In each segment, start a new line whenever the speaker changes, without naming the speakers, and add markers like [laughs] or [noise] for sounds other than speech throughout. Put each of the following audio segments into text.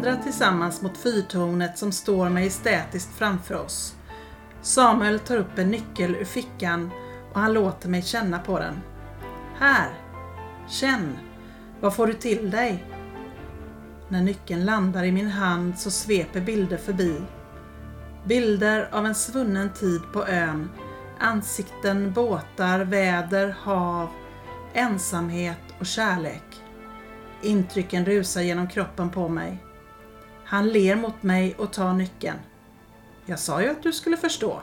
vandra tillsammans mot fyrtornet som står majestätiskt framför oss. Samuel tar upp en nyckel ur fickan och han låter mig känna på den. Här! Känn! Vad får du till dig? När nyckeln landar i min hand så sveper bilder förbi. Bilder av en svunnen tid på ön. Ansikten, båtar, väder, hav, ensamhet och kärlek. Intrycken rusar genom kroppen på mig. Han ler mot mig och tar nyckeln. Jag sa ju att du skulle förstå.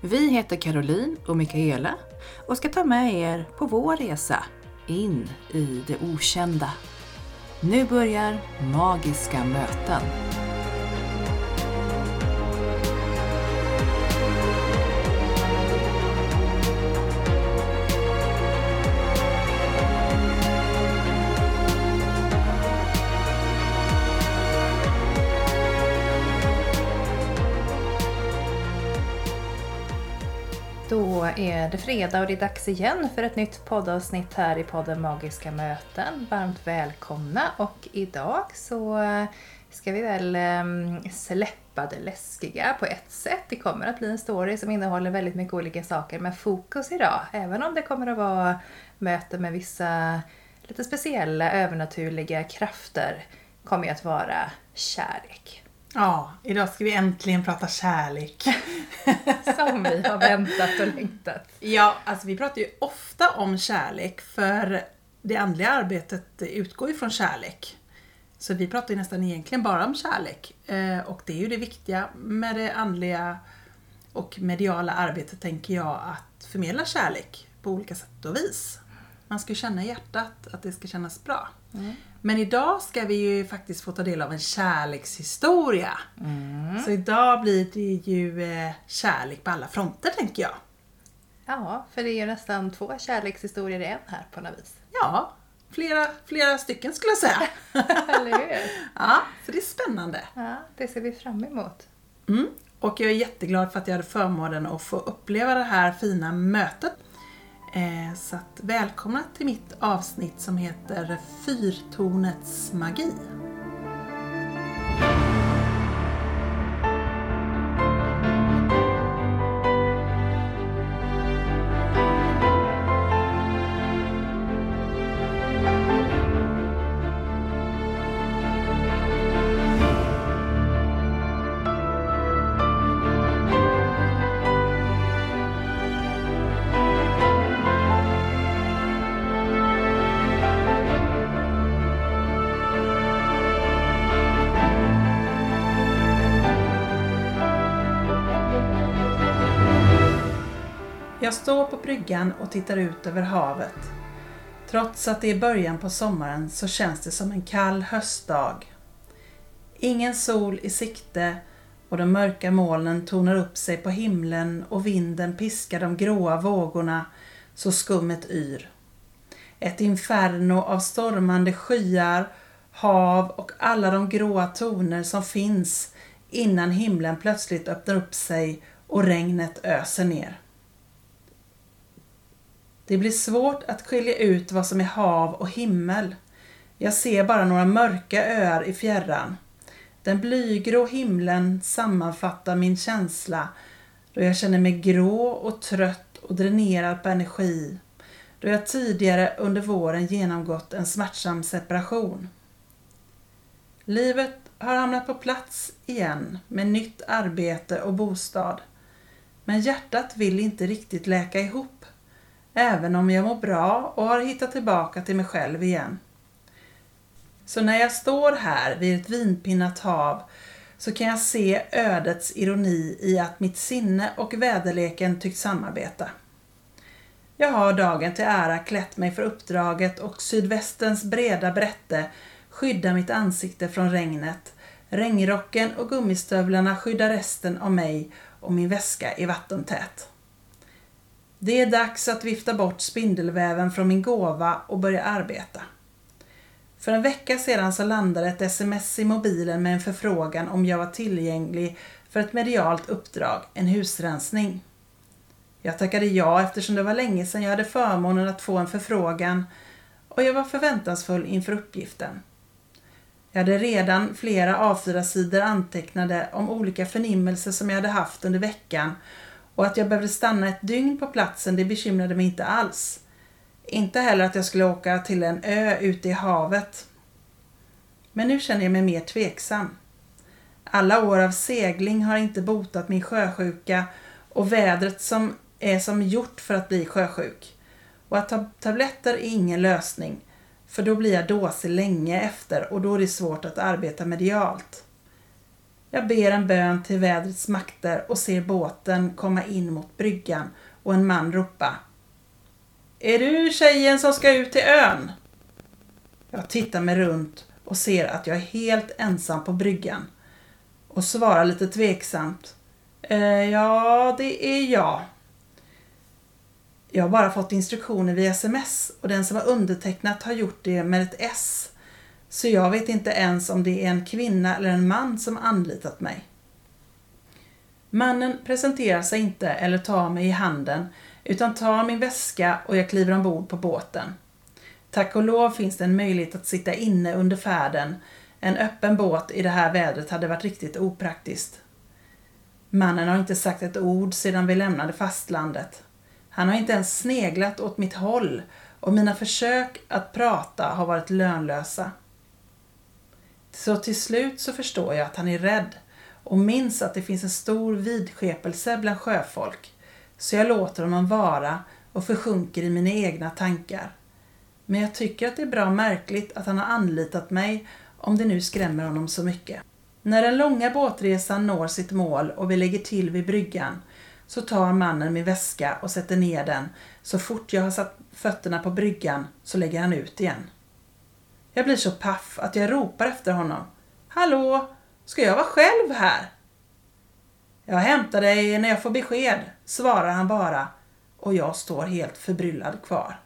Vi heter Caroline och Mikaela och ska ta med er på vår resa in i det okända. Nu börjar Magiska möten.
Är det fredag och det är dags igen för ett nytt poddavsnitt här i podden Magiska möten. Varmt välkomna och idag så eh, ska vi väl ehm, släppa det läskiga på ett sätt. Det kommer att bli en story som innehåller väldigt mycket olika saker med fokus idag. Även om det kommer att vara möten med vissa lite speciella övernaturliga krafter kommer ju att vara kärlek.
Ja, idag ska vi äntligen prata kärlek. [laughs]
Som vi har väntat och längtat.
Ja, alltså vi pratar ju ofta om kärlek för det andliga arbetet utgår ju från kärlek. Så vi pratar ju nästan egentligen bara om kärlek. Eh, Och det är ju det viktiga med det andliga och mediala arbetet tänker jag att förmedla kärlek på olika sätt och vis. Man ska ju känna i hjärtat att det ska kännas bra. Men idag ska vi ju faktiskt få ta del av en kärlekshistoria. Så idag blir det ju eh, kärlek på alla fronter tänker jag.
Ja, för det är ju nästan två kärlekshistorier i en här på något vis.
Ja, flera, flera stycken skulle jag säga. [laughs]
Eller hur?
ja, så det är spännande.
Ja, det ser vi fram emot.
Mm. Och jag är jätteglad för att jag hade förmånen att få uppleva det här fina mötet. Eh, så att välkomna till mitt avsnitt som heter Fyrtornets magi. Jag står på bryggan och tittar ut över havet. Trots att det är början på sommaren så känns det som en kall höstdag. Ingen sol i sikte och de mörka molnen tornar upp sig på himlen och vinden piskar de gråa vågorna så skummet yr. Ett inferno av stormande skyar, hav och alla de gråa toner som finns innan himlen plötsligt öppnar upp sig och regnet öser ner. Det blir svårt att skilja ut vad som är hav och himmel. Jag ser bara några mörka öar i fjärran. Den blygrå himlen sammanfattar min känsla då jag känner mig grå och trött och dränerad på energi då jag tidigare under våren genomgått en smärtsam separation. Livet har hamnat på plats igen med nytt arbete och bostad. Men hjärtat vill inte riktigt läka ihop, även om jag mår bra och har hittat tillbaka till mig själv igen. Så när jag står här vid ett vinpinnat hav så kan jag se ödets ironi i att mitt sinne och väderleken tyckt samarbeta. Jag har dagen till ära klätt mig för uppdraget och sydvästens breda brätte skyddar mitt ansikte från regnet. Regnrocken och gummistövlarna skyddar resten av mig och min väska är vattentät. Det är dags att vifta bort spindelväven från min gåva och börja arbeta. För en vecka sedan så landade ett sms i mobilen med en förfrågan om jag var tillgänglig för ett medialt uppdrag, en husrensning. Jag tackade ja eftersom det var länge sedan jag hade förmånen att få en förfrågan och jag var förväntansfull inför uppgiften. Jag hade redan flera A4-sidor antecknade om olika förnimmelser som jag hade haft under veckan och att jag behövde stanna ett dygn på platsen det bekymrade mig inte alls. Inte heller att jag skulle åka till en ö ute i havet. Men nu känner jag mig mer tveksam. Alla år av segling har inte botat min sjösjuka och vädret som är som gjort för att bli sjösjuk. Och att ta tabletter är ingen lösning, för då blir jag dåsig länge efter och då är det svårt att arbeta medialt. Jag ber en bön till vädrets makter och ser båten komma in mot bryggan och en man ropa. Är du tjejen som ska ut till ön? Jag tittar mig runt och ser att jag är helt ensam på bryggan och svarar lite tveksamt. Eh, ja, det är jag. Jag har bara fått instruktioner via sms och den som har undertecknat har gjort det med ett S. Så jag vet inte ens om det är en kvinna eller en man som anlitat mig. Mannen presenterar sig inte eller tar mig i handen utan tar min väska och jag kliver ombord på båten. Tack och lov finns det en möjlighet att sitta inne under färden. En öppen båt i det här vädret hade varit riktigt opraktiskt. Mannen har inte sagt ett ord sedan vi lämnade fastlandet. Han har inte ens sneglat åt mitt håll och mina försök att prata har varit lönlösa. Så till slut så förstår jag att han är rädd och minns att det finns en stor vidskepelse bland sjöfolk. Så jag låter honom vara och försjunker i mina egna tankar. Men jag tycker att det är bra märkligt att han har anlitat mig om det nu skrämmer honom så mycket. När den långa båtresan når sitt mål och vi lägger till vid bryggan så tar mannen min väska och sätter ner den. Så fort jag har satt fötterna på bryggan så lägger han ut igen. Jag blir så paff att jag ropar efter honom. Hallå, ska jag vara själv här? Jag hämtar dig när jag får besked, svarar han bara och jag står helt förbryllad kvar.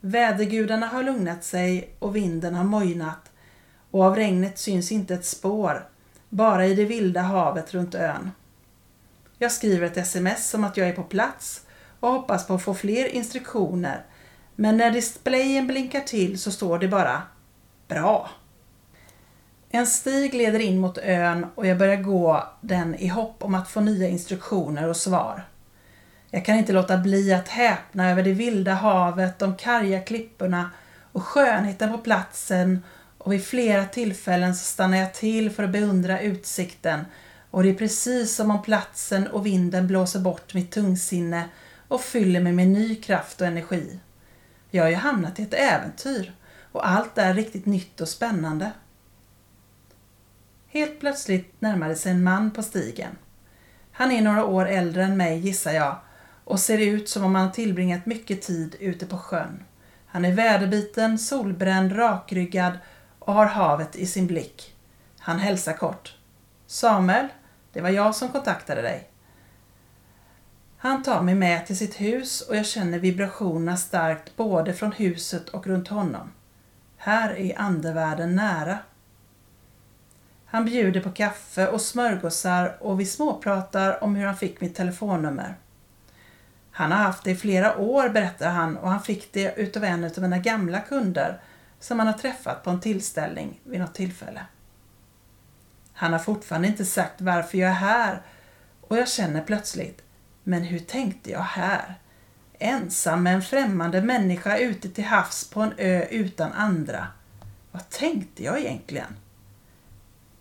Vädergudarna har lugnat sig och vinden har mojnat och av regnet syns inte ett spår, bara i det vilda havet runt ön. Jag skriver ett sms om att jag är på plats och hoppas på att få fler instruktioner. Men när displayen blinkar till så står det bara Bra. En stig leder in mot ön och jag börjar gå den i hopp om att få nya instruktioner och svar. Jag kan inte låta bli att häpna över det vilda havet, de karga klipporna och skönheten på platsen och vid flera tillfällen så stannar jag till för att beundra utsikten och det är precis som om platsen och vinden blåser bort mitt tungsinne och fyller mig med ny kraft och energi. Jag har ju hamnat i ett äventyr och allt är riktigt nytt och spännande. Helt plötsligt närmade sig en man på stigen. Han är några år äldre än mig gissar jag och ser ut som om han tillbringat mycket tid ute på sjön. Han är väderbiten, solbränd, rakryggad och har havet i sin blick. Han hälsar kort. Samuel, det var jag som kontaktade dig. Han tar mig med till sitt hus och jag känner vibrationerna starkt både från huset och runt honom. Här är andevärlden nära. Han bjuder på kaffe och smörgåsar och vi småpratar om hur han fick mitt telefonnummer. Han har haft det i flera år berättar han och han fick det utav en av mina gamla kunder som han har träffat på en tillställning vid något tillfälle. Han har fortfarande inte sagt varför jag är här och jag känner plötsligt, men hur tänkte jag här? Ensam med en främmande människa ute till havs på en ö utan andra. Vad tänkte jag egentligen?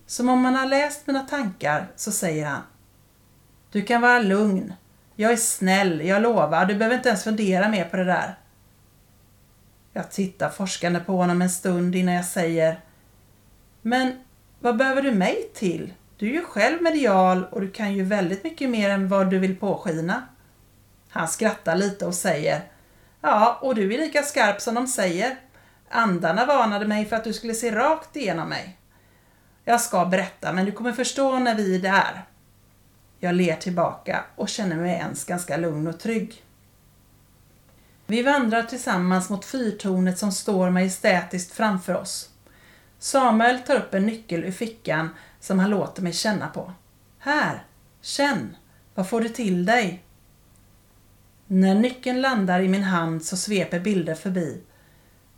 Som om han har läst mina tankar så säger han Du kan vara lugn. Jag är snäll, jag lovar. Du behöver inte ens fundera mer på det där. Jag tittar forskande på honom en stund innan jag säger Men vad behöver du mig till? Du är ju själv medial och du kan ju väldigt mycket mer än vad du vill påskina. Han skrattar lite och säger Ja, och du är lika skarp som de säger. Andarna varnade mig för att du skulle se rakt igenom mig. Jag ska berätta, men du kommer förstå när vi är där. Jag ler tillbaka och känner mig ens ganska lugn och trygg. Vi vandrar tillsammans mot fyrtornet som står majestätiskt framför oss. Samuel tar upp en nyckel ur fickan som han låter mig känna på. Här, känn, vad får du till dig? När nyckeln landar i min hand så sveper bilder förbi.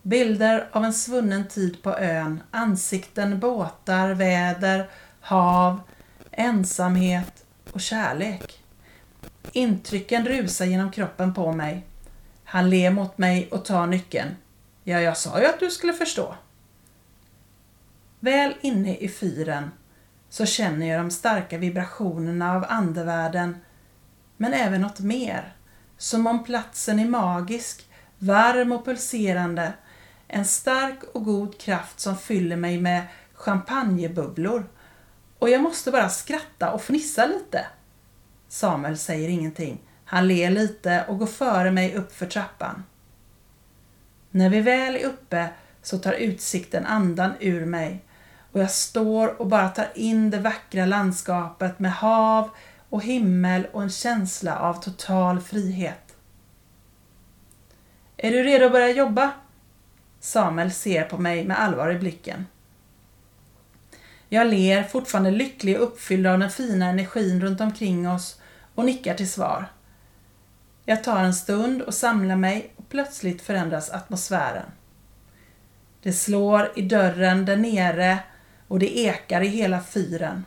Bilder av en svunnen tid på ön, ansikten, båtar, väder, hav, ensamhet och kärlek. Intrycken rusar genom kroppen på mig. Han ler mot mig och tar nyckeln. Ja, jag sa ju att du skulle förstå. Väl inne i fyren så känner jag de starka vibrationerna av andevärlden, men även något mer. Som om platsen är magisk, varm och pulserande. En stark och god kraft som fyller mig med champagnebubblor. Och jag måste bara skratta och fnissa lite. Samuel säger ingenting. Han ler lite och går före mig upp för trappan. När vi väl är uppe så tar utsikten andan ur mig och jag står och bara tar in det vackra landskapet med hav och himmel och en känsla av total frihet. Är du redo att börja jobba? Samuel ser på mig med allvar i blicken. Jag ler, fortfarande lycklig och uppfylld av den fina energin runt omkring oss och nickar till svar. Jag tar en stund och samlar mig och plötsligt förändras atmosfären. Det slår i dörren där nere och det ekar i hela fyren.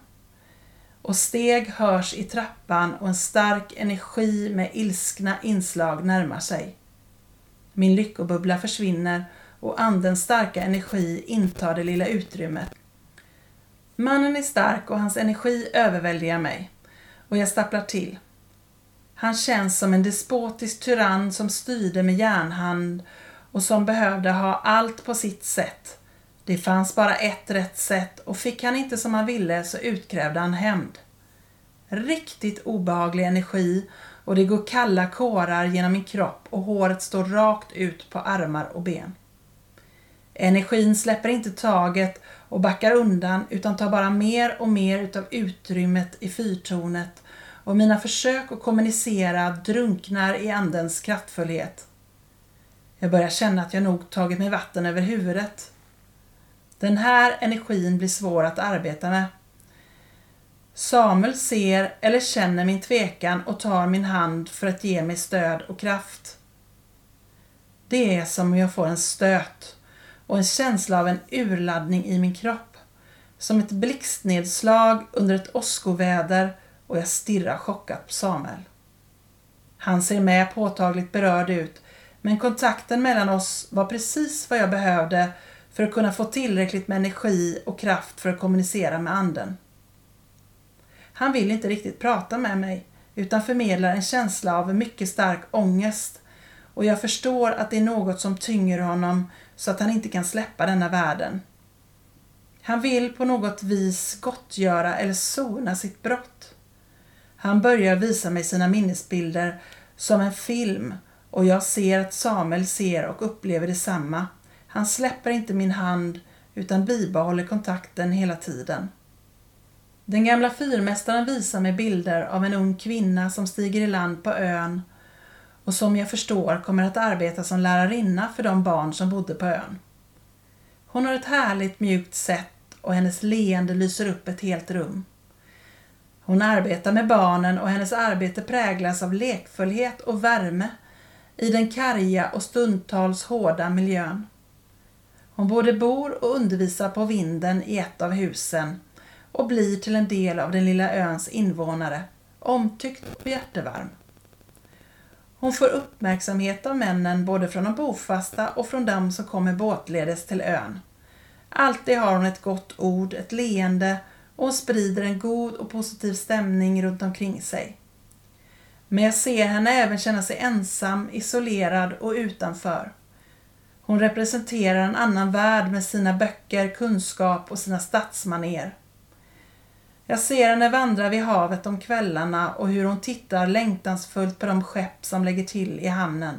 Och steg hörs i trappan och en stark energi med ilskna inslag närmar sig. Min lyckobubbla försvinner och andens starka energi intar det lilla utrymmet. Mannen är stark och hans energi överväldigar mig och jag stapplar till. Han känns som en despotisk tyrann som styrde med järnhand och som behövde ha allt på sitt sätt. Det fanns bara ett rätt sätt och fick han inte som han ville så utkrävde han hämnd. Riktigt obehaglig energi och det går kalla kårar genom min kropp och håret står rakt ut på armar och ben. Energin släpper inte taget och backar undan utan tar bara mer och mer utav utrymmet i fyrtornet och mina försök att kommunicera drunknar i andens kraftfullhet. Jag börjar känna att jag nog tagit mig vatten över huvudet. Den här energin blir svår att arbeta med. Samuel ser eller känner min tvekan och tar min hand för att ge mig stöd och kraft. Det är som om jag får en stöt och en känsla av en urladdning i min kropp. Som ett blixtnedslag under ett åskoväder och jag stirrar chockat på Samuel. Han ser med påtagligt berörd ut men kontakten mellan oss var precis vad jag behövde för att kunna få tillräckligt med energi och kraft för att kommunicera med anden. Han vill inte riktigt prata med mig utan förmedlar en känsla av mycket stark ångest och jag förstår att det är något som tynger honom så att han inte kan släppa denna världen. Han vill på något vis gottgöra eller sona sitt brott. Han börjar visa mig sina minnesbilder som en film och jag ser att Samuel ser och upplever detsamma. Han släpper inte min hand utan bibehåller kontakten hela tiden. Den gamla fyrmästaren visar mig bilder av en ung kvinna som stiger i land på ön och som jag förstår kommer att arbeta som lärarinna för de barn som bodde på ön. Hon har ett härligt mjukt sätt och hennes leende lyser upp ett helt rum. Hon arbetar med barnen och hennes arbete präglas av lekfullhet och värme i den karga och stundtals hårda miljön. Hon både bor och undervisar på vinden i ett av husen och blir till en del av den lilla öns invånare, omtyckt och hjärtevarm. Hon får uppmärksamhet av männen både från de bofasta och från dem som kommer båtledes till ön. Alltid har hon ett gott ord, ett leende och hon sprider en god och positiv stämning runt omkring sig. Men jag ser henne även känna sig ensam, isolerad och utanför. Hon representerar en annan värld med sina böcker, kunskap och sina stadsmaner. Jag ser henne vandra vid havet om kvällarna och hur hon tittar längtansfullt på de skepp som lägger till i hamnen.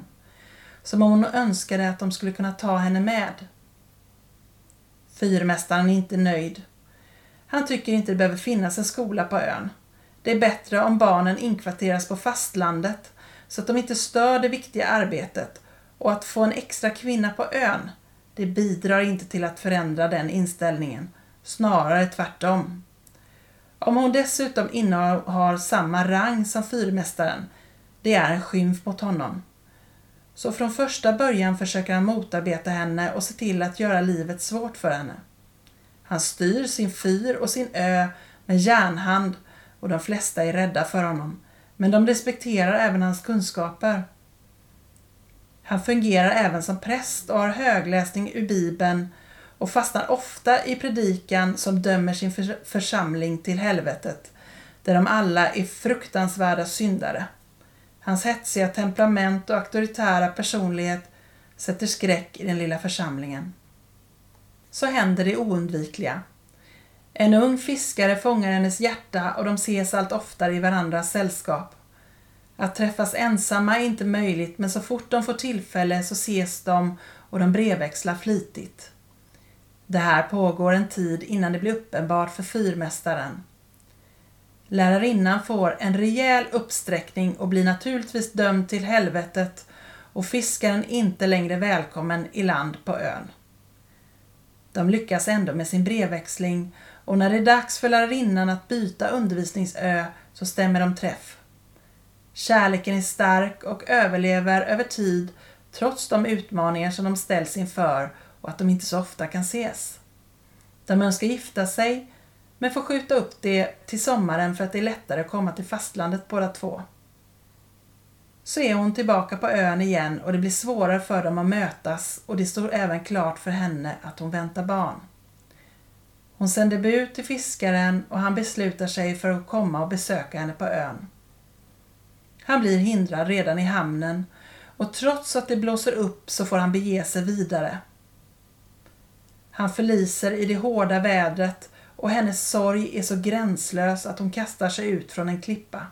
Som om hon önskade att de skulle kunna ta henne med. Fyrmästaren är inte nöjd. Han tycker inte det behöver finnas en skola på ön. Det är bättre om barnen inkvarteras på fastlandet så att de inte stör det viktiga arbetet och att få en extra kvinna på ön, det bidrar inte till att förändra den inställningen. Snarare tvärtom. Om hon dessutom innehar samma rang som fyrmästaren, det är en skymf mot honom. Så från första början försöker han motarbeta henne och se till att göra livet svårt för henne. Han styr sin fyr och sin ö med järnhand och de flesta är rädda för honom. Men de respekterar även hans kunskaper. Han fungerar även som präst och har högläsning ur Bibeln och fastnar ofta i predikan som dömer sin församling till helvetet, där de alla är fruktansvärda syndare. Hans hetsiga temperament och auktoritära personlighet sätter skräck i den lilla församlingen. Så händer det oundvikliga. En ung fiskare fångar hennes hjärta och de ses allt oftare i varandras sällskap. Att träffas ensamma är inte möjligt men så fort de får tillfälle så ses de och de brevväxlar flitigt. Det här pågår en tid innan det blir uppenbart för fyrmästaren. Lärarinnan får en rejäl uppsträckning och blir naturligtvis dömd till helvetet och fiskaren inte längre välkommen i land på ön. De lyckas ändå med sin brevväxling och när det är dags för lärarinnan att byta undervisningsö så stämmer de träff. Kärleken är stark och överlever över tid trots de utmaningar som de ställs inför och att de inte så ofta kan ses. De önskar gifta sig men får skjuta upp det till sommaren för att det är lättare att komma till fastlandet båda två. Så är hon tillbaka på ön igen och det blir svårare för dem att mötas och det står även klart för henne att hon väntar barn. Hon sänder bud till fiskaren och han beslutar sig för att komma och besöka henne på ön. Han blir hindrad redan i hamnen och trots att det blåser upp så får han bege sig vidare. Han förliser i det hårda vädret och hennes sorg är så gränslös att hon kastar sig ut från en klippa.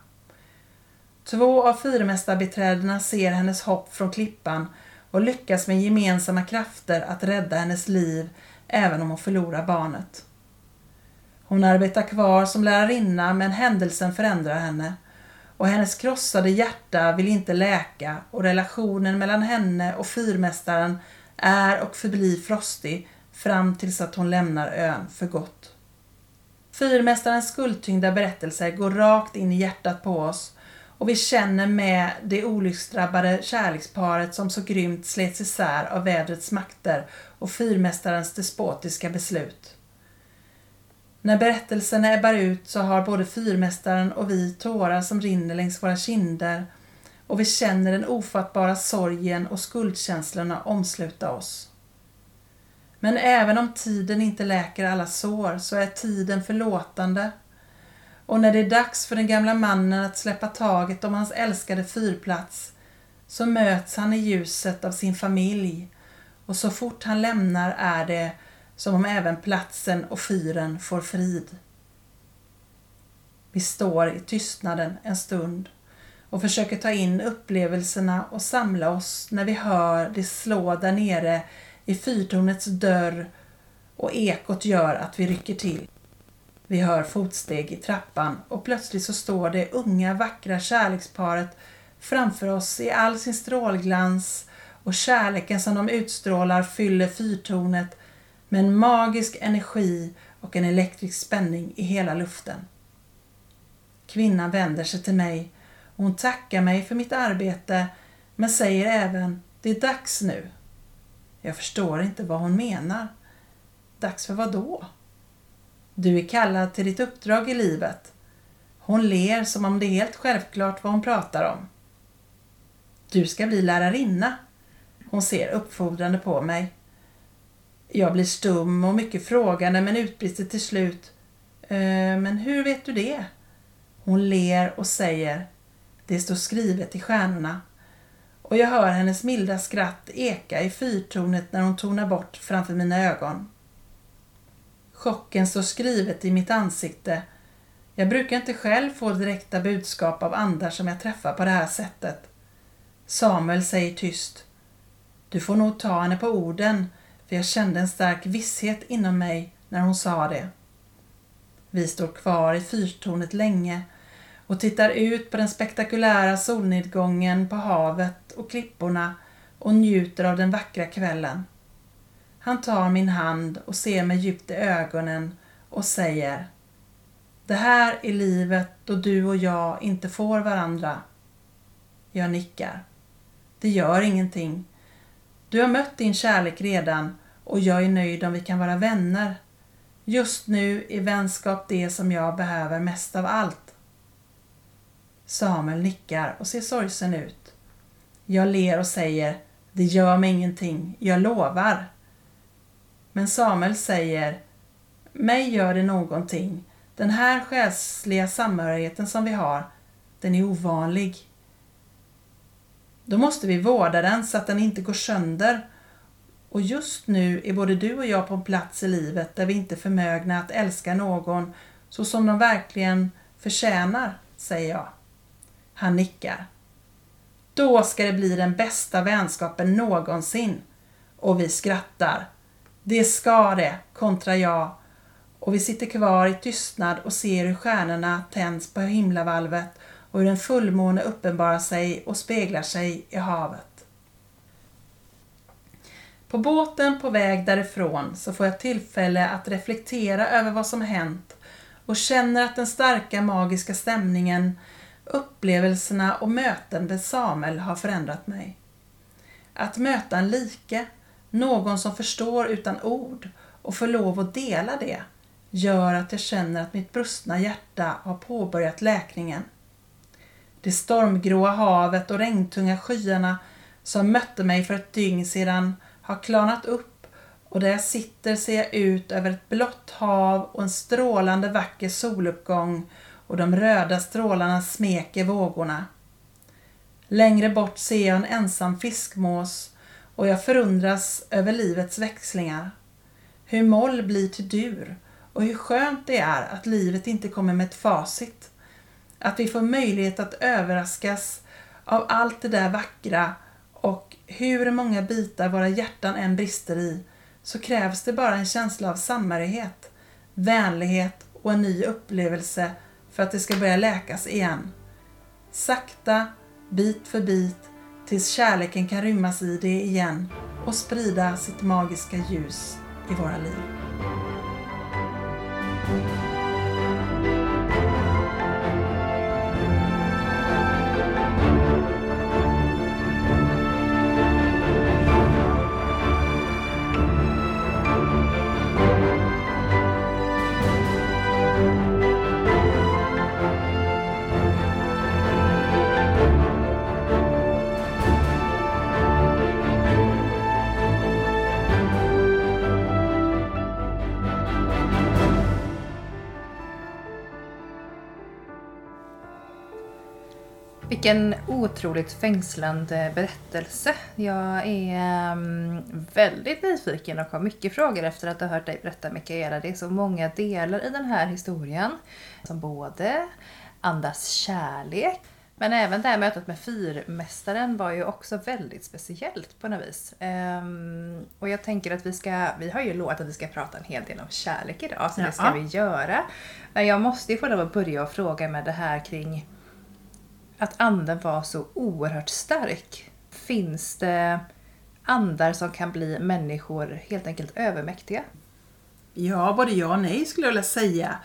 Två av fyrmästarbiträdena ser hennes hopp från klippan och lyckas med gemensamma krafter att rädda hennes liv även om hon förlorar barnet. Hon arbetar kvar som lärarinna men händelsen förändrar henne och hennes krossade hjärta vill inte läka och relationen mellan henne och fyrmästaren är och förblir frostig fram tills att hon lämnar ön för gott. Fyrmästarens skuldtyngda berättelser går rakt in i hjärtat på oss och vi känner med det olycksdrabbade kärleksparet som så grymt slets isär av vädrets makter och fyrmästarens despotiska beslut. När berättelsen ebbar ut så har både fyrmästaren och vi tårar som rinner längs våra kinder och vi känner den ofattbara sorgen och skuldkänslorna omsluta oss. Men även om tiden inte läker alla sår så är tiden förlåtande. Och när det är dags för den gamla mannen att släppa taget om hans älskade fyrplats så möts han i ljuset av sin familj och så fort han lämnar är det som om även platsen och fyren får frid. Vi står i tystnaden en stund och försöker ta in upplevelserna och samla oss när vi hör det slå där nere i fyrtornets dörr och ekot gör att vi rycker till. Vi hör fotsteg i trappan och plötsligt så står det unga vackra kärleksparet framför oss i all sin strålglans och kärleken som de utstrålar fyller fyrtornet med en magisk energi och en elektrisk spänning i hela luften. Kvinnan vänder sig till mig och hon tackar mig för mitt arbete men säger även det är dags nu. Jag förstår inte vad hon menar. Dags för vad då? Du är kallad till ditt uppdrag i livet. Hon ler som om det är helt självklart vad hon pratar om. Du ska bli lärarinna. Hon ser uppfordrande på mig. Jag blir stum och mycket frågande men utbrister till slut. Eh, men hur vet du det? Hon ler och säger Det står skrivet i stjärnorna. Och jag hör hennes milda skratt eka i fyrtornet när hon tonar bort framför mina ögon. Chocken står skrivet i mitt ansikte. Jag brukar inte själv få direkta budskap av andar som jag träffar på det här sättet. Samuel säger tyst. Du får nog ta henne på orden, för jag kände en stark visshet inom mig när hon sa det. Vi står kvar i fyrtornet länge och tittar ut på den spektakulära solnedgången på havet och klipporna och njuter av den vackra kvällen. Han tar min hand och ser mig djupt i ögonen och säger Det här är livet då du och jag inte får varandra. Jag nickar. Det gör ingenting. Du har mött din kärlek redan och jag är nöjd om vi kan vara vänner. Just nu är vänskap det som jag behöver mest av allt. Samuel nickar och ser sorgsen ut. Jag ler och säger Det gör mig ingenting, jag lovar. Men Samuel säger Mig gör det någonting. Den här själsliga samhörigheten som vi har, den är ovanlig. Då måste vi vårda den så att den inte går sönder. Och just nu är både du och jag på en plats i livet där vi inte är förmögna att älska någon så som de verkligen förtjänar, säger jag. Han nickar. Då ska det bli den bästa vänskapen någonsin. Och vi skrattar. Det ska det, kontrar jag. Och vi sitter kvar i tystnad och ser hur stjärnorna tänds på himlavalvet och hur en fullmåne uppenbarar sig och speglar sig i havet. På båten på väg därifrån så får jag tillfälle att reflektera över vad som hänt och känner att den starka magiska stämningen, upplevelserna och möten med Samuel har förändrat mig. Att möta en like, någon som förstår utan ord och få lov att dela det, gör att jag känner att mitt brustna hjärta har påbörjat läkningen. Det stormgråa havet och regntunga skyarna som mötte mig för ett dygn sedan har klarnat upp och där jag sitter ser jag ut över ett blått hav och en strålande vacker soluppgång och de röda strålarna smeker vågorna. Längre bort ser jag en ensam fiskmås och jag förundras över livets växlingar. Hur moll blir till dur och hur skönt det är att livet inte kommer med ett facit. Att vi får möjlighet att överraskas av allt det där vackra hur många bitar våra hjärtan än brister i så krävs det bara en känsla av samhörighet, vänlighet och en ny upplevelse för att det ska börja läkas igen. Sakta, bit för bit, tills kärleken kan rymmas i det igen och sprida sitt magiska ljus i våra liv.
Vilken otroligt fängslande berättelse. Jag är um, väldigt nyfiken och har mycket frågor efter att ha hört dig berätta Mikaela. Det är så många delar i den här historien. Som både andas kärlek men även det här mötet med fyrmästaren var ju också väldigt speciellt på något vis. Um, och jag tänker att vi ska, vi har ju lovat att vi ska prata en hel del om kärlek idag, så ja. det ska vi göra. Men jag måste ju få lov att börja och fråga med det här kring att anden var så oerhört stark. Finns det andar som kan bli människor helt enkelt övermäktiga?
Ja, både ja och nej skulle jag vilja säga.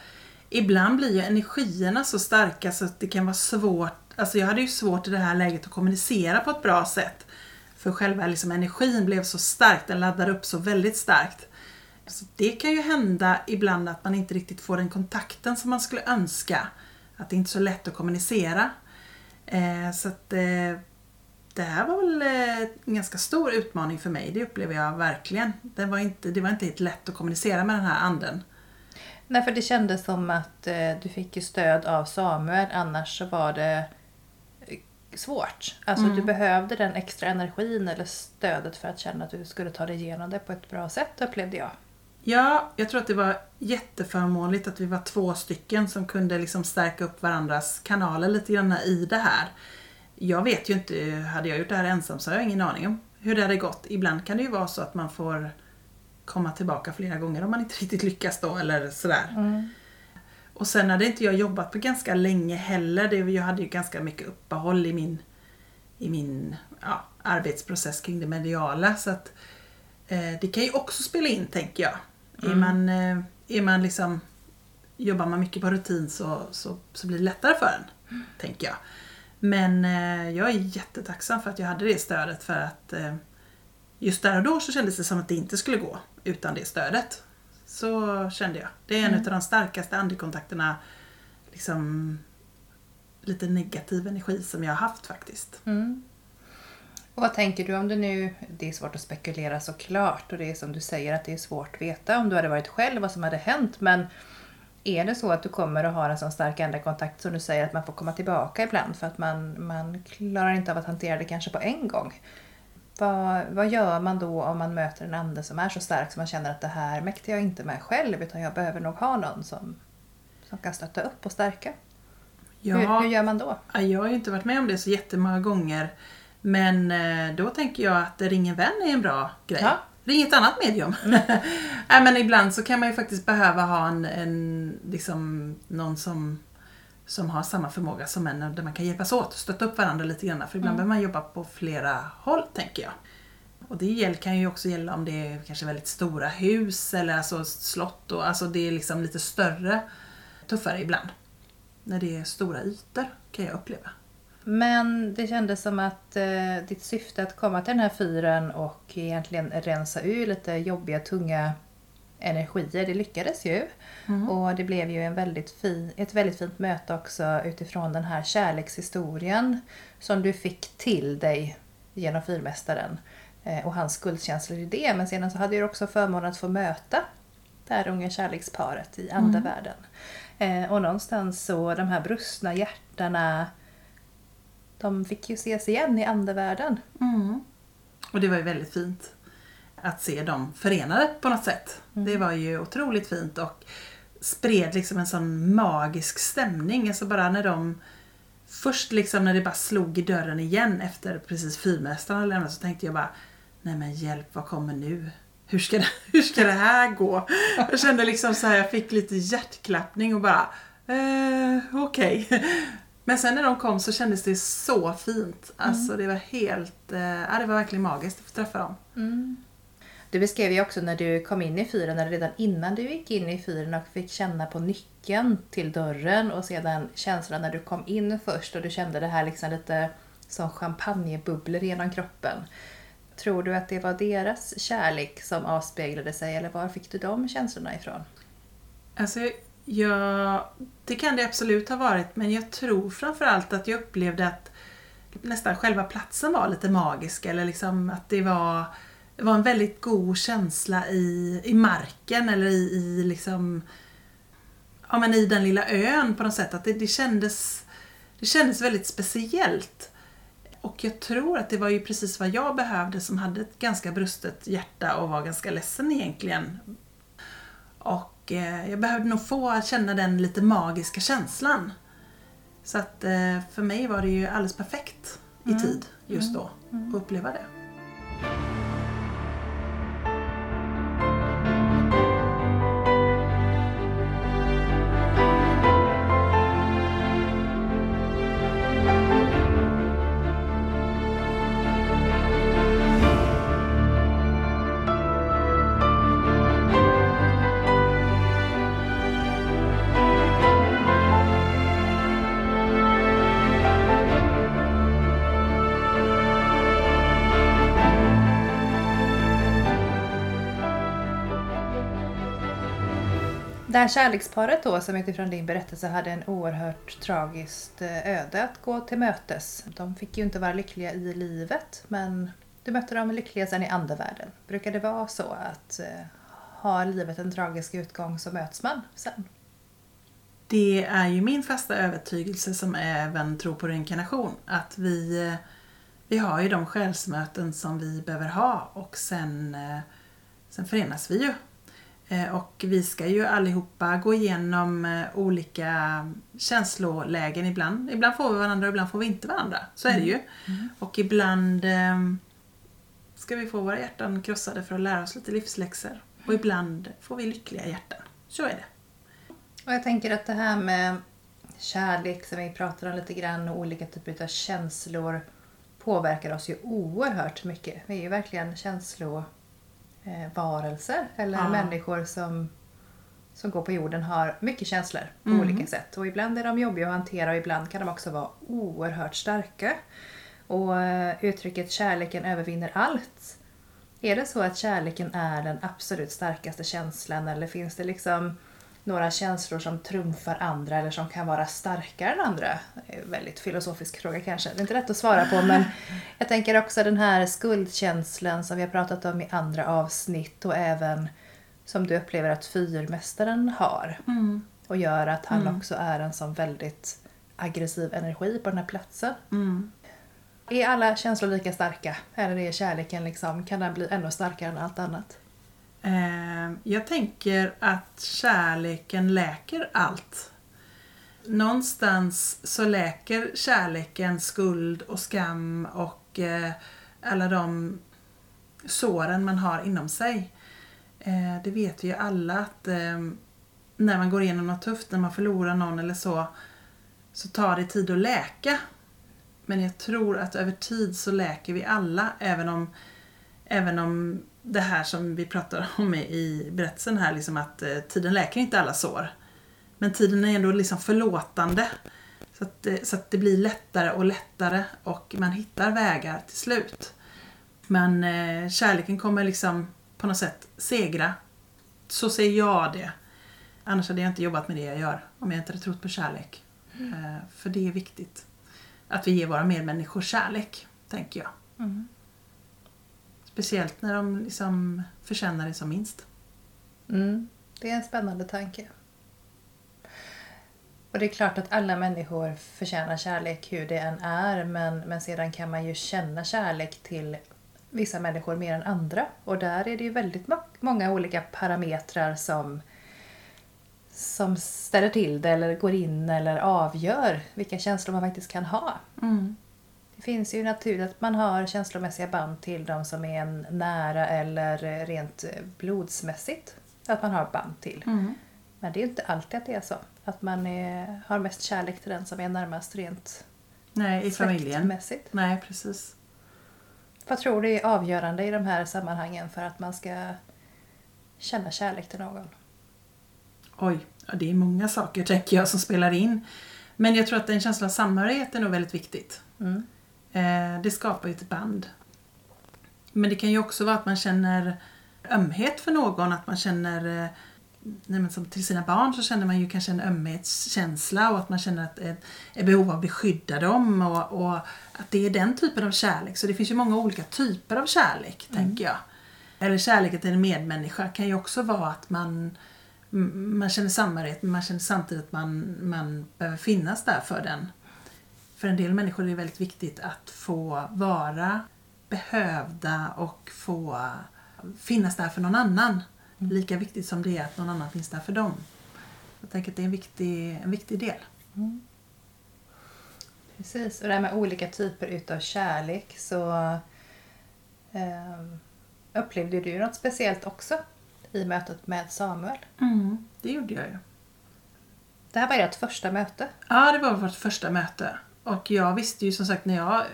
Ibland blir ju energierna så starka så att det kan vara svårt. Alltså jag hade ju svårt i det här läget att kommunicera på ett bra sätt. För själva liksom energin blev så stark, den laddade upp så väldigt starkt. Så det kan ju hända ibland att man inte riktigt får den kontakten som man skulle önska. Att det inte är så lätt att kommunicera. Eh, så att eh, det här var väl eh, en ganska stor utmaning för mig. Det upplever jag verkligen. Det var inte, det var inte helt lätt att kommunicera med den här anden.
Nej, för det kändes som att eh, du fick ju stöd av Samuel, annars så var det eh, svårt. Alltså
Mm.
du behövde den extra energin eller stödet för att känna att du skulle ta dig igenom det på ett bra sätt upplevde jag.
Ja, jag tror att det var jätteförmånligt att vi var två stycken som kunde liksom stärka upp varandras kanaler lite grann i det här. Jag vet ju inte, hade jag gjort det här ensam så har jag ingen aning om hur det hade gått. Ibland kan det ju vara så att man får komma tillbaka flera gånger om man inte [laughs] riktigt lyckas då eller sådär. Och sen hade inte jag jobbat på ganska länge heller. Jag hade ju ganska mycket uppehåll i min, i min ja, arbetsprocess kring det mediala. Så att det kan ju också spela in tänker jag. Är man, eh, är man liksom, jobbar man mycket på rutin så, så, så blir det lättare för en. Tänker jag. Men eh, jag är jättetacksam för att jag hade det stödet för att eh, just där och då så kändes det som att det inte skulle gå utan det stödet. Så kände jag. Det är en av de starkaste andekontakterna, liksom lite negativ energi som jag har haft faktiskt.
Mm. Och vad tänker du om det nu, det är svårt att spekulera såklart och det är som du säger att det är svårt att veta om du hade varit själv vad som hade hänt men är det så att du kommer att ha en sån stark andekontakt som du säger att man får komma tillbaka ibland för att man, man klarar inte av att hantera det kanske på en gång. Vad, vad gör man då om man möter en ande som är så stark som man känner att det här mäktar jag inte med själv utan jag behöver nog ha någon som, som kan stötta upp och stärka?
Ja,
Hur, hur gör man då?
Ja, Jag har inte varit med om det så jättemånga gånger. Men eh, då tänker jag att ring en vän är en bra grej.
Ja.
Ring ett annat medium. [laughs] Nej, men ibland så kan man ju faktiskt behöva ha en, en liksom, någon som, som har samma förmåga som en där man kan hjälpas åt och stötta upp varandra lite grann. För ibland behöver man jobba på flera håll tänker jag. Och det kan ju också gälla om det är kanske väldigt stora hus eller alltså slott. Och, alltså det är liksom lite större, tuffare ibland. När det är stora ytor kan jag uppleva.
Men det kändes som att eh, ditt syfte att komma till den här fyren och egentligen rensa ur lite jobbiga, tunga energier, det lyckades ju. Och det blev ju en väldigt fin, ett väldigt fint möte också utifrån den här kärlekshistorien som du fick till dig genom fyrmästaren eh, och hans skuldkänslor i det. Men sedan så hade du också förmånen att få möta det här unga kärleksparet i andevärlden. Eh, och någonstans så de här brustna hjärtarna de fick ju ses igen i andevärlden.
Och det var ju väldigt fint att se dem förenade på något sätt. Det var ju otroligt fint och spred liksom en sån magisk stämning. Alltså bara när de Först liksom när det bara slog i dörren igen efter precis fyrmästaren hade lämnat så tänkte jag bara Nej men hjälp, vad kommer nu? Hur ska det, hur ska det här gå? Jag kände liksom så här, jag fick lite hjärtklappning och bara eh, okej. Men sen när de kom så kändes det så fint. Alltså det var helt, eh, ja, det var verkligen magiskt att få träffa dem.
Du beskrev ju också när du kom in i fyren, eller redan innan du gick in i fyren och fick känna på nyckeln till dörren och sedan känslan när du kom in först och du kände det här liksom lite som champagnebubblor genom kroppen. Tror du att det var deras kärlek som avspeglade sig eller var fick du de känslorna ifrån?
Alltså, ja, det kan det absolut ha varit men jag tror framförallt att jag upplevde att nästan själva platsen var lite magisk eller liksom att det var, det var en väldigt god känsla i, i marken eller i, i liksom ja, men i den lilla ön på något sätt. Att det, det, kändes, det kändes väldigt speciellt. Och jag tror att det var ju precis vad jag behövde som hade ett ganska brustet hjärta och var ganska ledsen egentligen. Och eh, jag behövde nog få känna den lite magiska känslan. Så att eh, för mig var det ju alldeles perfekt i tid just då att uppleva det.
Det här kärleksparet då som utifrån din berättelse hade en oerhört tragiskt eh, öde att gå till mötes. De fick ju inte vara lyckliga i livet men du mötte dem lyckliga sen i andevärlden. Brukar det vara så att eh, har livet en tragisk utgång så möts man sen.
Det är ju min fasta övertygelse som även tror på reinkarnation. Att vi, eh, vi har ju de själsmöten som vi behöver ha och sen, sen förenas vi ju. Eh, Och vi ska ju allihopa gå igenom eh, olika känslolägen ibland. Ibland får vi varandra och ibland får vi inte varandra. Så är det ju. Och ibland eh, ska vi få våra hjärtan krossade för att lära oss lite livsläxor. Och ibland får vi lyckliga hjärtan. Så är det.
Och jag tänker att det här med kärlek som vi pratar om lite grann och olika typer av känslor påverkar oss ju oerhört mycket. Vi är ju verkligen känslovarelser eller
Ja.
människor som, som går på jorden har mycket känslor på
Mm.
olika sätt. Och ibland är de jobbiga att hantera och ibland kan de också vara oerhört starka. Och eh, uttrycket kärleken övervinner allt. Är det så att kärleken är den absolut starkaste känslan eller finns det liksom några känslor som trumfar andra eller som kan vara starkare än andra? Väldigt filosofisk fråga kanske. Det är inte lätt att svara på men [laughs] jag tänker också den här skuldkänslan som vi har pratat om i andra avsnitt och även som du upplever att fyrmästaren har och gör att han också är en sån väldigt aggressiv energi på den här platsen.
Mm.
Är alla känslor lika starka? Eller är kärleken liksom, kan den bli ännu starkare än allt annat?
Ehm, jag tänker att kärleken läker allt. Någonstans så läker kärleken skuld och skam och eh, alla de såren man har inom sig. Ehm, det vet vi ju alla att ehm, när man går igenom något tufft, när man förlorar någon eller så, så tar det tid att läka. Men jag tror att över tid så läker vi alla, även om, även om det här som vi pratar om i- berättelsen här, liksom att eh, tiden läker inte alla sår. Men tiden är ändå liksom förlåtande. Så att, det- så att det blir lättare och lättare och man hittar vägar till slut. Men eh, kärleken kommer liksom på något sätt segra. Så ser jag det. Annars hade jag inte jobbat med det jag gör om jag inte hade trott på kärlek. Eh, för det är viktigt. Att vi ger våra medmänniskor kärlek, tänker jag. Speciellt när de liksom förtjänar det som minst.
Mm, det är en spännande tanke. Och det är klart att alla människor förtjänar kärlek hur det än är men, men sedan kan man ju känna kärlek till vissa människor mer än andra. Och där är det ju väldigt många olika parametrar som, som ställer till det eller går in eller avgör vilka känslor man faktiskt kan ha. Det finns ju naturligt att man har känslomässiga band till de som är en nära eller rent blodsmässigt. Att man har band till. Men det är ju inte alltid att det är så. Att man är, har mest kärlek till den som är närmast rent
Nej, i familjen. Nej, precis.
Vad tror du är avgörande i de här sammanhangen för att man ska känna kärlek till någon?
Oj, det är många saker tänker jag som spelar in. Men jag tror att en känsla av samhörighet är nog väldigt viktigt.
Mm.
Eh, det skapar ju ett band. Men det kan ju också vara att man känner ömhet för någon, att man känner eh, nej som till sina barn så känner man ju kanske en ömhetskänsla och att man känner att ett, ett behov av att beskydda dem och, och att det är den typen av kärlek. Så det finns ju många olika typer av kärlek, tänker jag. Eller kärleken till en medmänniska kan ju också vara att man, man känner samhörighet men man känner samtidigt att man, man behöver finnas där för den. För en del människor är det väldigt viktigt att få vara behövda och få finnas där för någon annan. Lika viktigt som det är att någon annan finns där för dem. Jag tänker att det är en viktig, en viktig del.
Precis, och det här med olika typer utav kärlek så ehm, upplevde du något speciellt också i mötet med Samuel?
Det gjorde jag ju.
Det här var ert första möte.
Ja, det var vårt första möte. Och jag visste ju som sagt när jag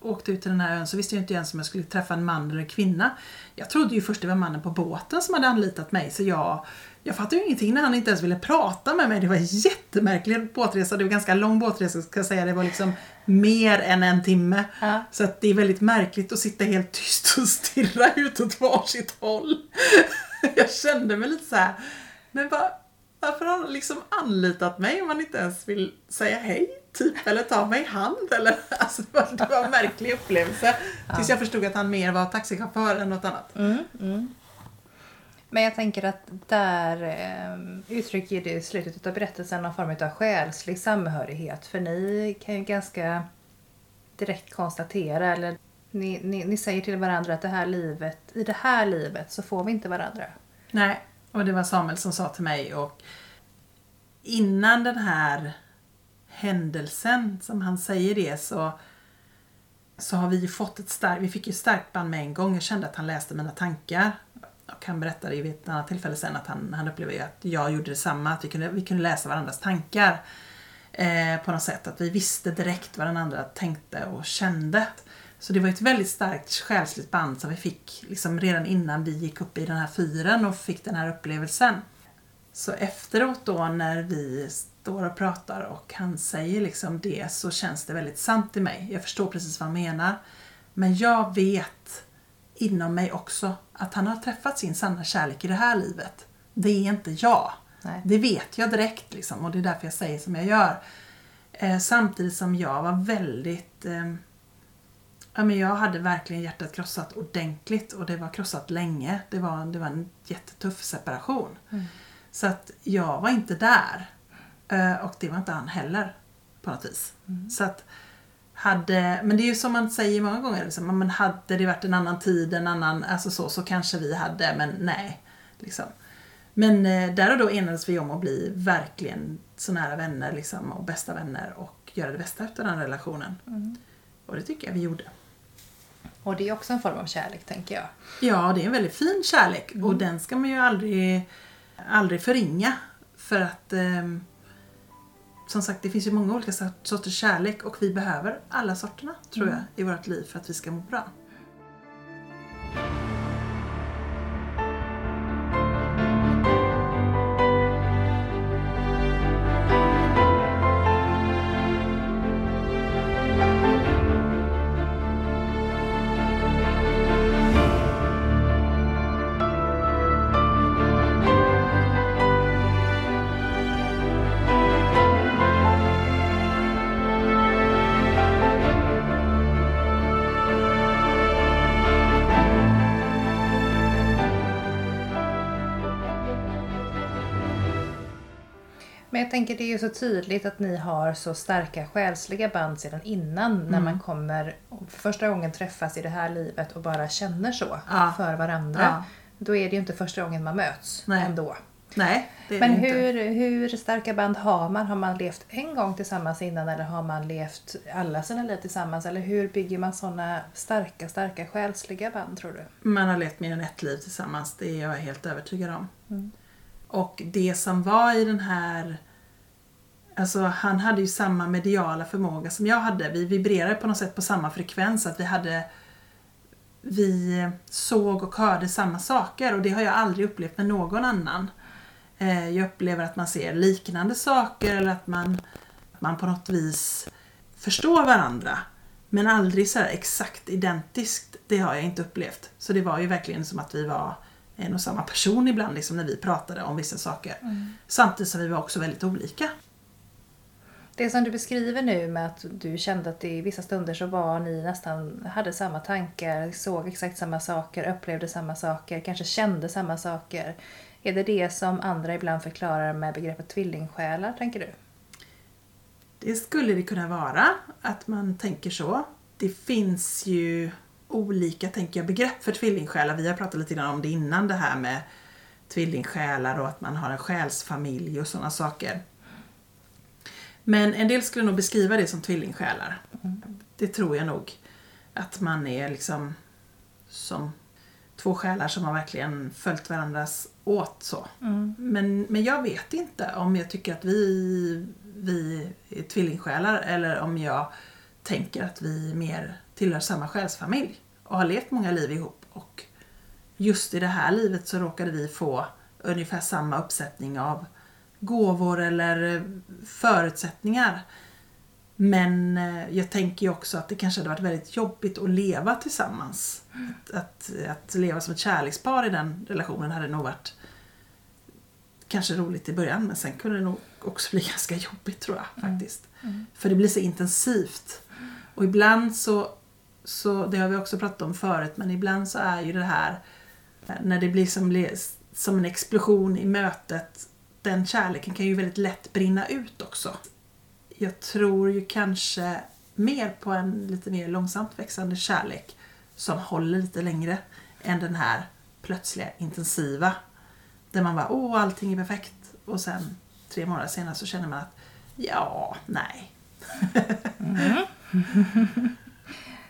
åkte ut till den här ön så visste jag inte ens om jag skulle träffa en man eller kvinna. Jag trodde ju först det var mannen på båten som hade anlitat mig så jag, jag fattade ju ingenting när han inte ens ville prata med mig. Det var en jättemärklig båtresa. Det var en ganska lång båtresa ska jag säga. Det var liksom mer än en timme.
Ja.
Så att det är väldigt märkligt att sitta helt tyst och stirra [laughs] ut åt varsitt håll. Jag kände mig lite så här. Men vad, varför har han liksom anlitat mig om han inte ens vill säga hej? Typ, eller ta mig i hand eller? [laughs] Alltså, det, var, en märklig upplevelse. Tills jag förstod att han mer var taxichaufför än något annat.
Men jag tänker att där eh, uttrycker det i slutet av berättelsen någon form av själslig samhörighet. För ni kan ju ganska direkt konstatera, eller ni, ni, ni säger till varandra att det här livet, i det här livet så får vi inte varandra.
Nej, och det var Samuel som sa till mig och innan den här händelsen, som han säger det, så, så har vi ju fått ett starkt, vi fick ju starkt band med en gång. Jag kände att han läste mina tankar. Och han berättade ju vid ett annat tillfälle sen att han, han upplevde att jag gjorde detsamma, att vi kunde, vi kunde läsa varandras tankar. Eh, på något sätt, att vi visste direkt vad den andra tänkte och kände. Så det var ett väldigt starkt själsligt band som vi fick liksom redan innan vi gick upp i den här fyren och fick den här upplevelsen. Så efteråt då när vi står och pratar och han säger liksom det så känns det väldigt sant i mig. Jag förstår precis vad han menar. Men jag vet inom mig också att han har träffat sin sanna kärlek i det här livet. Det är inte jag.
Nej.
Det vet jag direkt liksom och det är därför jag säger som jag gör. Eh, samtidigt som jag var väldigt eh, Ja, men jag hade verkligen hjärtat krossat ordentligt och det var krossat länge. Det var, det var en jättetuff separation. Så att jag var inte där. Eh, Och det var inte han heller. På något vis. Så att hade, men det är ju som man säger många gånger. Liksom, men hade det varit en annan tid, en annan, alltså så, så kanske vi hade, men nej. Liksom. Men eh, där och då enades vi om att bli verkligen så nära vänner liksom, och bästa vänner och göra det bästa efter den relationen. Och det tycker jag vi gjorde.
Och det är också en form av kärlek tänker jag.
Ja, det är en väldigt fin kärlek och den ska man ju aldrig, aldrig förringa. För att ehm, som sagt, det finns ju många olika sort- sorters kärlek och vi behöver alla sorterna, tror jag, i vårt liv för att vi ska må bra.
Men jag tänker det är ju så tydligt att ni har så starka själsliga band sedan innan när
Mm.
man kommer första gången träffas i det här livet och bara känner så
Ja.
för varandra.
Ja.
Då är det ju inte första gången man möts
Nej.
ändå.
Nej,
Men
det inte.
hur, hur starka band har man? Har man levt en gång tillsammans innan eller har man levt alla sina liv tillsammans? Eller hur bygger man såna starka, starka själsliga band tror du?
Man har levt mer än ett liv tillsammans, det är jag helt övertygad om. Och det som var i den här... Alltså han hade ju samma mediala förmåga som jag hade. Vi vibrerade på något sätt på samma frekvens. Att vi hade... Vi såg och hörde samma saker och det har jag aldrig upplevt med någon annan. Eh, Jag upplever att man ser liknande saker eller att man, att man på något vis förstår varandra. Men aldrig så exakt identiskt, det har jag inte upplevt. Så det var ju verkligen som att vi var en och samma person ibland liksom, när vi pratade om vissa saker. Samtidigt som vi var också väldigt olika.
Det som du beskriver nu med att du kände att i vissa stunder så var ni nästan, hade samma tankar, såg exakt samma saker, upplevde samma saker, kanske kände samma saker. Är det det som andra ibland förklarar med begreppet tvillingsjälar, tänker du?
Det skulle det kunna vara, att man tänker så. Det finns ju olika tänker jag, begrepp för tvillingsjälar. Vi har pratat lite grann om det innan, det här med tvillingsjälar och att man har en själsfamilj och sådana saker. Men en del skulle nog beskriva det som tvillingsjälar. Det tror jag nog. Att man är liksom som två själar som har verkligen följt varandras åt så. Men, men jag vet inte om jag tycker att vi, vi är tvillingsjälar eller om jag tänker att vi mer tillhör samma själsfamilj och har levt många liv ihop. Och just i det här livet så råkade vi få ungefär samma uppsättning av gåvor eller förutsättningar. Men eh, jag tänker ju också att det kanske hade varit väldigt jobbigt att leva tillsammans. Att, att, att leva som ett kärlekspar i den relationen hade nog varit kanske roligt i början men sen kunde det nog också bli [laughs] ganska jobbigt tror jag faktiskt. För det blir så intensivt. Och ibland så, så, det har vi också pratat om förut, men ibland så är ju det här eh, när det blir som som en explosion i mötet. Den kärleken kan ju väldigt lätt brinna ut också. Jag tror ju kanske mer på en lite mer långsamt växande kärlek som håller lite längre än den här plötsliga intensiva. Där man bara, åh allting är perfekt och sen tre månader senare så känner man att ja, nej. Mm.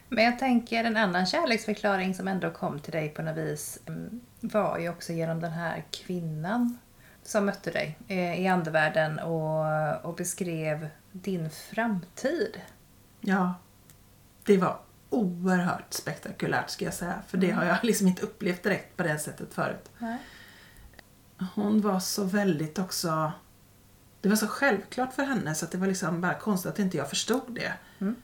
Men jag tänker en annan kärleksförklaring som ändå kom till dig på något vis mm, var ju också genom den här kvinnan som mötte dig eh, i andevärlden och, och beskrev din framtid.
Ja, det var oerhört spektakulärt ska jag säga. För det har jag [laughs] liksom inte upplevt direkt på det sättet förut.
Nej.
Hon var så väldigt också... Det var så självklart för henne så att det var liksom bara konstigt att inte jag förstod det.
Mm.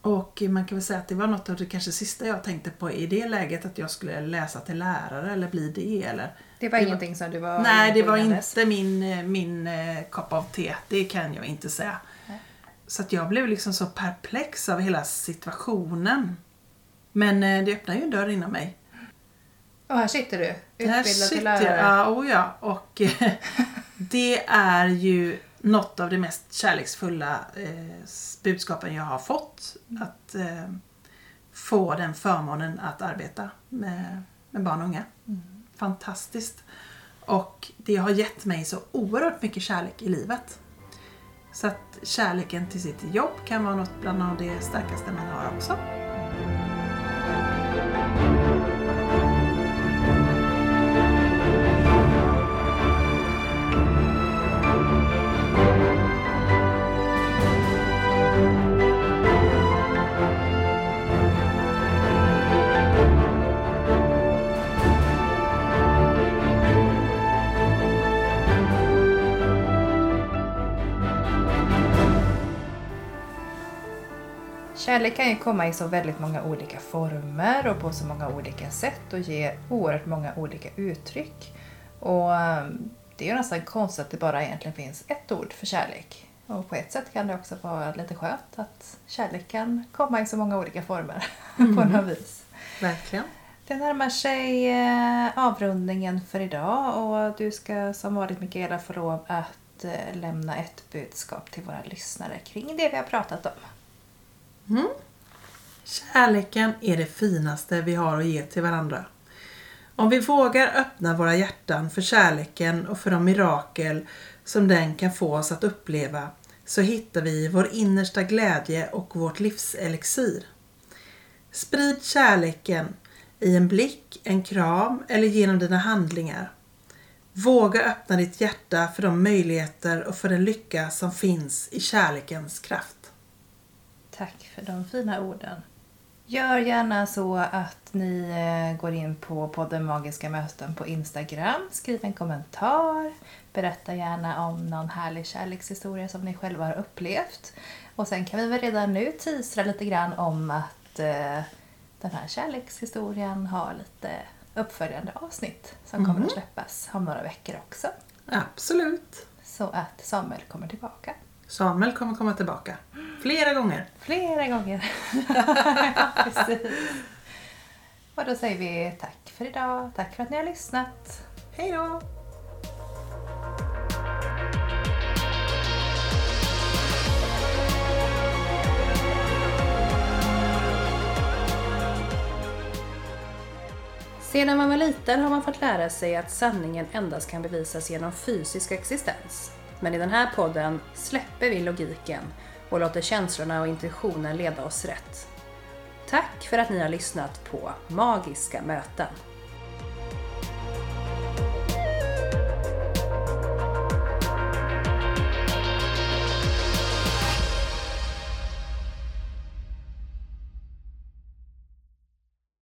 Och man kan väl säga att det var något av det kanske sista jag tänkte på i det läget att jag skulle läsa till lärare eller bli det eller...
Det var
Det var-
ingenting som du var
Nej, det var inte min, min eh, kopp av te. Det kan jag inte säga.
Nej.
Så att jag blev liksom så perplex av hela situationen. Men eh, det öppnade ju en dörr inom mig.
Och här sitter du,
Här
utbildad till
sitter
lärare.
jag, ja, oh ja. Och eh, [laughs] det är ju något av de mest kärleksfulla eh, budskapen jag har fått. Att eh, få den förmånen att arbeta med, med barn och unga. Fantastiskt. Och det har gett mig så oerhört mycket kärlek i livet. Så att kärleken till sitt jobb kan vara något bland av det starkaste man har också.
Kärlek kan ju komma i så väldigt många olika former och på så många olika sätt och ge oerhört många olika uttryck. Och um, det är ju nästan konstigt att det bara egentligen finns ett ord för kärlek. Och på ett sätt kan det också vara lite skönt att kärlek kan komma i så många olika former [laughs] på något vis.
Verkligen.
Det närmar sig eh, avrundningen för idag och du ska som vanligt Mikaela få lov att eh, lämna ett budskap till våra lyssnare kring det vi har pratat om. Mm.
Kärleken är det finaste vi har att ge till varandra. Om vi vågar öppna våra hjärtan för kärleken och för de mirakel som den kan få oss att uppleva så hittar vi vår innersta glädje och vårt livselixir. Sprid kärleken i en blick, en kram eller genom dina handlingar. Våga öppna ditt hjärta för de möjligheter och för den lycka som finns i kärlekens kraft.
Tack för de fina orden. Gör gärna så att ni eh, går in på podden Magiska möten på Instagram. Skriv en kommentar. Berätta gärna om någon härlig kärlekshistoria som ni själva har upplevt. Och sen kan vi väl redan nu teasra lite grann om att eh, den här kärlekshistorien har lite uppföljande avsnitt som kommer att släppas om några veckor också.
Absolut.
Så att Samuel kommer tillbaka.
Samuel kommer komma tillbaka. Flera gånger.
Flera gånger. [laughs] Precis. Och då säger vi tack för idag. Tack för att ni har lyssnat.
Hej då!
Sedan man var liten har man fått lära sig att sanningen endast kan bevisas genom fysisk existens. Men i den här podden släpper vi logiken och låter känslorna och intuitionen leda oss rätt. Tack för att ni har lyssnat på Magiska möten.